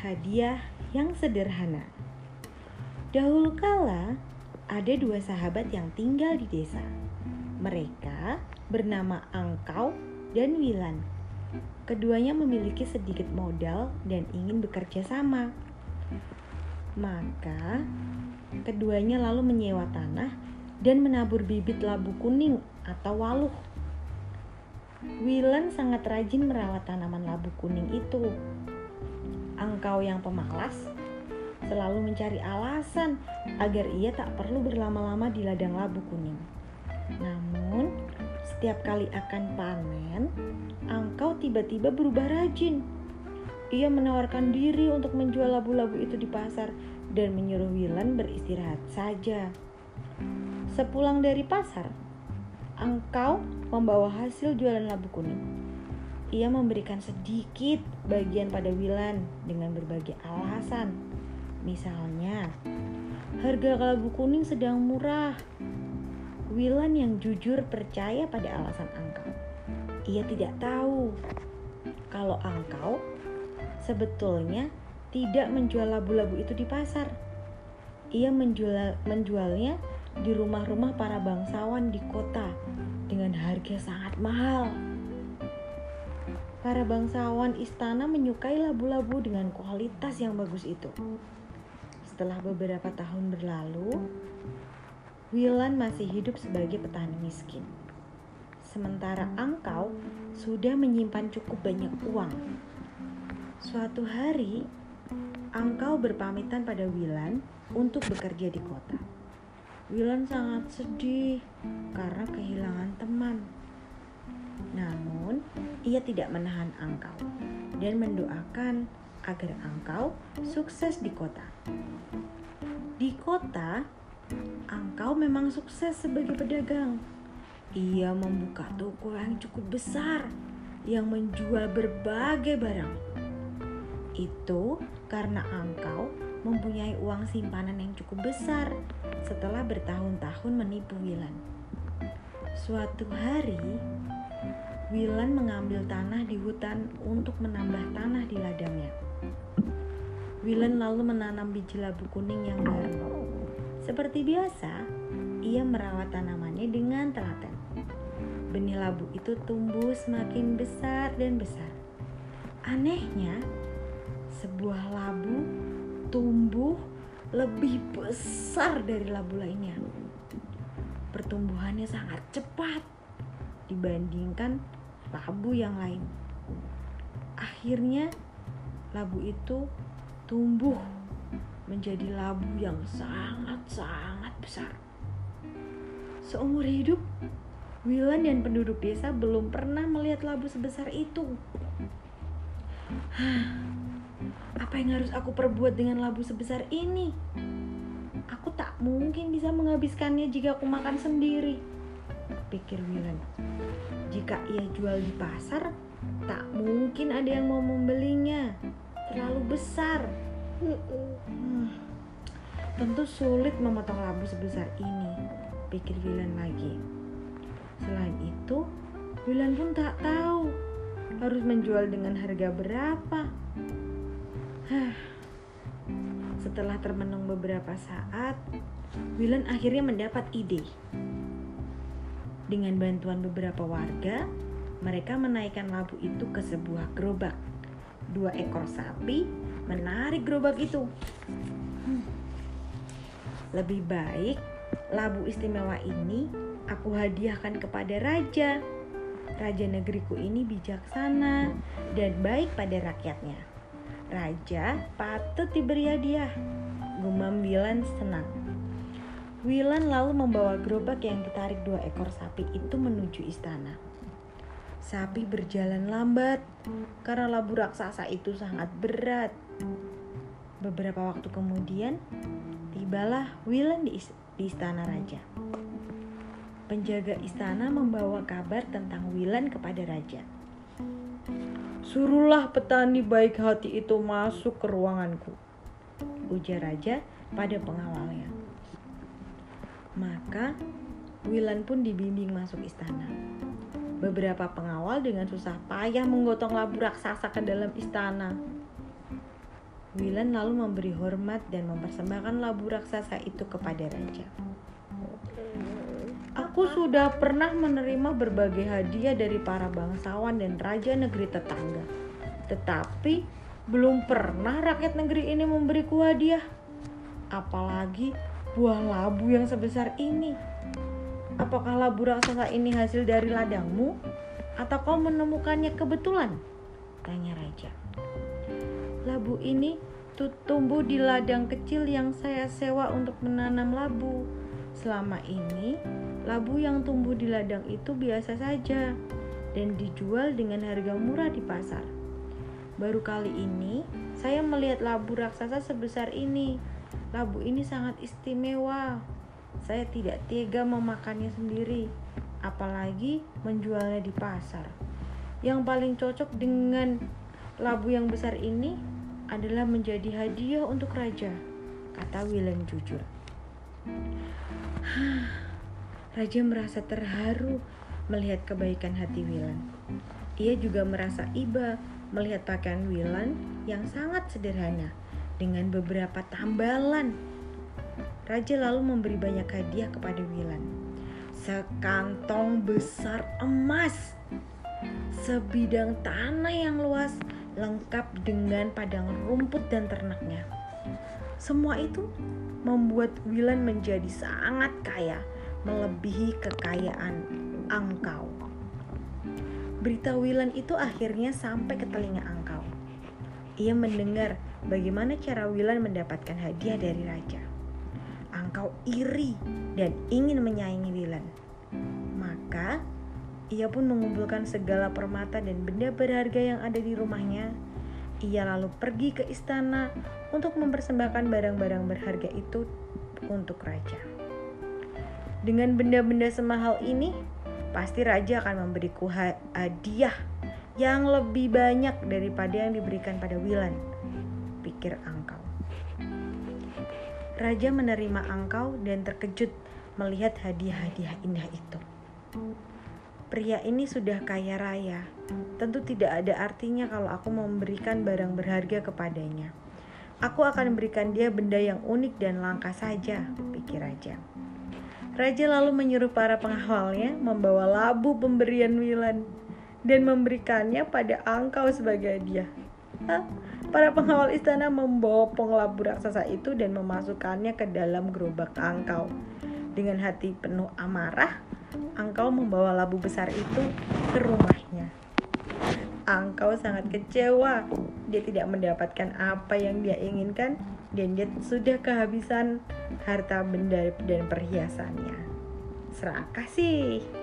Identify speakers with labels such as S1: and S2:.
S1: Hadiah yang sederhana. Dahulu kala, ada dua sahabat yang tinggal di desa. Mereka bernama Angkau dan Wilan. Keduanya memiliki sedikit modal dan ingin bekerja sama. Maka, keduanya lalu menyewa tanah dan menabur bibit labu kuning atau waluh. Wilan sangat rajin merawat tanaman labu kuning itu. Angkau yang pemalas selalu mencari alasan agar ia tak perlu berlama-lama di ladang labu kuning. Namun, setiap kali akan panen, Angkau tiba-tiba berubah rajin. Ia menawarkan diri untuk menjual labu-labu itu di pasar dan menyuruh Wilan beristirahat saja. Sepulang dari pasar, Angkau membawa hasil jualan labu kuning. Ia memberikan sedikit bagian pada Wilan dengan berbagai alasan Misalnya, harga kalabu kuning sedang murah. Wilan yang jujur percaya pada alasan Angkau. Ia tidak tahu kalau Angkau sebetulnya tidak menjual labu-labu itu di pasar. Ia menjual, menjualnya di rumah-rumah para bangsawan di kota dengan harga sangat mahal. Para bangsawan istana menyukai labu-labu dengan kualitas yang bagus itu. Setelah beberapa tahun berlalu, Wilan masih hidup sebagai petani miskin. Sementara Angkau sudah menyimpan cukup banyak uang. Suatu hari, Angkau berpamitan pada Wilan untuk bekerja di kota. Wilan sangat sedih karena kehilangan teman. Namun, ia tidak menahan Angkau dan mendoakan agar Angkau sukses di kota. Di kota, Angkau memang sukses sebagai pedagang. Ia membuka toko yang cukup besar yang menjual berbagai barang. Itu karena Angkau mempunyai uang simpanan yang cukup besar setelah bertahun-tahun menipu Wilan. Suatu hari, Wilan mengambil tanah di hutan untuk menambah tanah di ladangnya. Wilan lalu menanam biji labu kuning yang baru. Seperti biasa, ia merawat tanamannya dengan telaten. Benih labu itu tumbuh semakin besar dan besar. Anehnya, sebuah labu tumbuh lebih besar dari labu lainnya. Pertumbuhannya sangat cepat dibandingkan labu yang lain. Akhirnya, labu itu tumbuh menjadi labu yang sangat-sangat besar. Seumur hidup, Wilan dan penduduk desa belum pernah melihat labu sebesar itu. Apa yang harus aku perbuat dengan labu sebesar ini? Aku tak mungkin bisa menghabiskannya jika aku makan sendiri. Pikir Wilan. Jika ia jual di pasar, tak mungkin ada yang mau membelinya terlalu besar. Hmm, tentu sulit memotong labu sebesar ini, pikir Wilan lagi. Selain itu, Wilan pun tak tahu harus menjual dengan harga berapa. Setelah termenung beberapa saat, Wilan akhirnya mendapat ide. Dengan bantuan beberapa warga, mereka menaikkan labu itu ke sebuah gerobak dua ekor sapi menarik gerobak itu. Hmm. Lebih baik labu istimewa ini aku hadiahkan kepada raja. Raja negeriku ini bijaksana dan baik pada rakyatnya. Raja patut diberi hadiah. Gumam Wilan senang. Wilan lalu membawa gerobak yang ditarik dua ekor sapi itu menuju istana. Sapi berjalan lambat karena labu raksasa itu sangat berat. Beberapa waktu kemudian, tibalah Wilan di, istana raja. Penjaga istana membawa kabar tentang Wilan kepada raja. Suruhlah petani baik hati itu masuk ke ruanganku, ujar raja pada pengawalnya. Maka Wilan pun dibimbing masuk istana. Beberapa pengawal dengan susah payah menggotong labu raksasa ke dalam istana. Wilan lalu memberi hormat dan mempersembahkan labu raksasa itu kepada raja. Aku sudah pernah menerima berbagai hadiah dari para bangsawan dan raja negeri tetangga. Tetapi belum pernah rakyat negeri ini memberiku hadiah. Apalagi buah labu yang sebesar ini. Apakah labu raksasa ini hasil dari ladangmu? Atau kau menemukannya kebetulan? Tanya raja. Labu ini tumbuh di ladang kecil yang saya sewa untuk menanam labu. Selama ini, labu yang tumbuh di ladang itu biasa saja dan dijual dengan harga murah di pasar. Baru kali ini, saya melihat labu raksasa sebesar ini. Labu ini sangat istimewa. Saya tidak tega memakannya sendiri, apalagi menjualnya di pasar. Yang paling cocok dengan labu yang besar ini adalah menjadi hadiah untuk raja, kata Wilan jujur. raja merasa terharu melihat kebaikan hati Wilan. Ia juga merasa iba melihat pakaian Wilan yang sangat sederhana dengan beberapa tambalan. Raja lalu memberi banyak hadiah kepada Wilan. Sekantong besar emas, sebidang tanah yang luas, lengkap dengan padang rumput dan ternaknya. Semua itu membuat Wilan menjadi sangat kaya, melebihi kekayaan Angkau. Berita Wilan itu akhirnya sampai ke telinga Angkau. Ia mendengar bagaimana cara Wilan mendapatkan hadiah dari raja. Angkau iri dan ingin menyaingi Wilan. Maka ia pun mengumpulkan segala permata dan benda berharga yang ada di rumahnya. Ia lalu pergi ke istana untuk mempersembahkan barang-barang berharga itu untuk raja. Dengan benda-benda semahal ini, pasti raja akan memberiku hadiah yang lebih banyak daripada yang diberikan pada Wilan, pikir Angkau. Raja menerima Angkau dan terkejut melihat hadiah-hadiah indah itu. Pria ini sudah kaya raya. Tentu tidak ada artinya kalau aku memberikan barang berharga kepadanya. Aku akan memberikan dia benda yang unik dan langka saja, pikir raja. Raja lalu menyuruh para pengawalnya membawa labu pemberian Wilan dan memberikannya pada Angkau sebagai hadiah. Para pengawal istana membopong labu raksasa itu dan memasukkannya ke dalam gerobak Angkau. Dengan hati penuh amarah, Angkau membawa labu besar itu ke rumahnya. Angkau sangat kecewa. Dia tidak mendapatkan apa yang dia inginkan dan dia sudah kehabisan harta benda dan perhiasannya. Serakah sih.